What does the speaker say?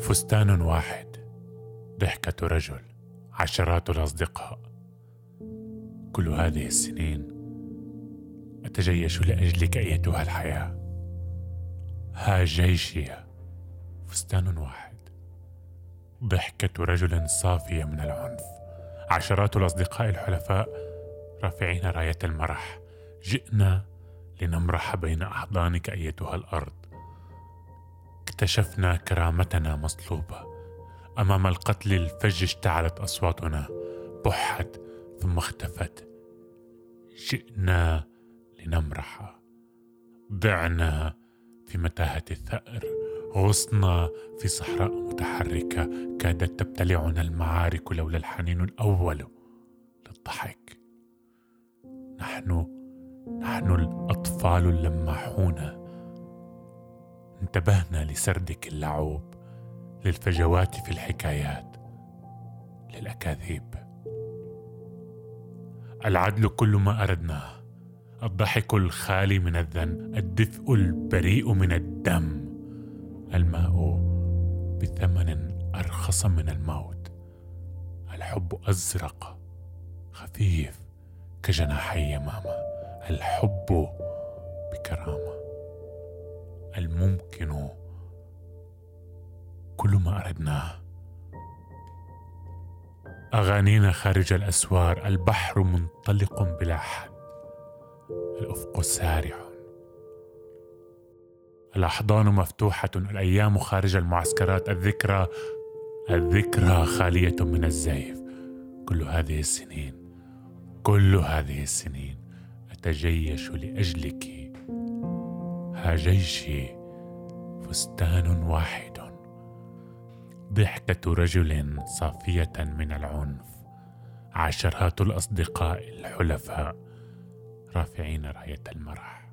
فستان واحد. ضحكة رجل عشرات الأصدقاء. كل هذه السنين أتجيش لأجلك أيتها الحياة. ها جيشي فستان واحد. ضحكة رجل صافية من العنف. عشرات الأصدقاء الحلفاء رافعين راية المرح. جئنا لنمرح بين أحضانك أيتها الأرض. اكتشفنا كرامتنا مصلوبة. أمام القتل الفج اشتعلت أصواتنا. بحت ثم اختفت. جئنا لنمرح. ضعنا في متاهة الثأر. غصنا في صحراء متحركة. كادت تبتلعنا المعارك لولا الحنين الأول للضحك. نحن نحن الأطفال اللماحون. انتبهنا لسردك اللعوب للفجوات في الحكايات للأكاذيب. العدل كل ما أردناه الضحك الخالي من الذن الدفء البريء من الدم. الماء بثمن أرخص من الموت الحب أزرق خفيف كجناحي يمامه الحب بكرامة. الممكن كل ما اردناه أغانينا خارج الأسوار البحر منطلق بلا حد الأفق سارع. الأحضان مفتوحة الأيام خارج المعسكرات الذكرى الذكرى خالية من الزيف. كل هذه السنين كل هذه السنين أتجيش لأجلك. جيشي فستان واحد. ضحكة رجل صافية من العنف. عشرات الأصدقاء الحلفاء رافعين راية المرح.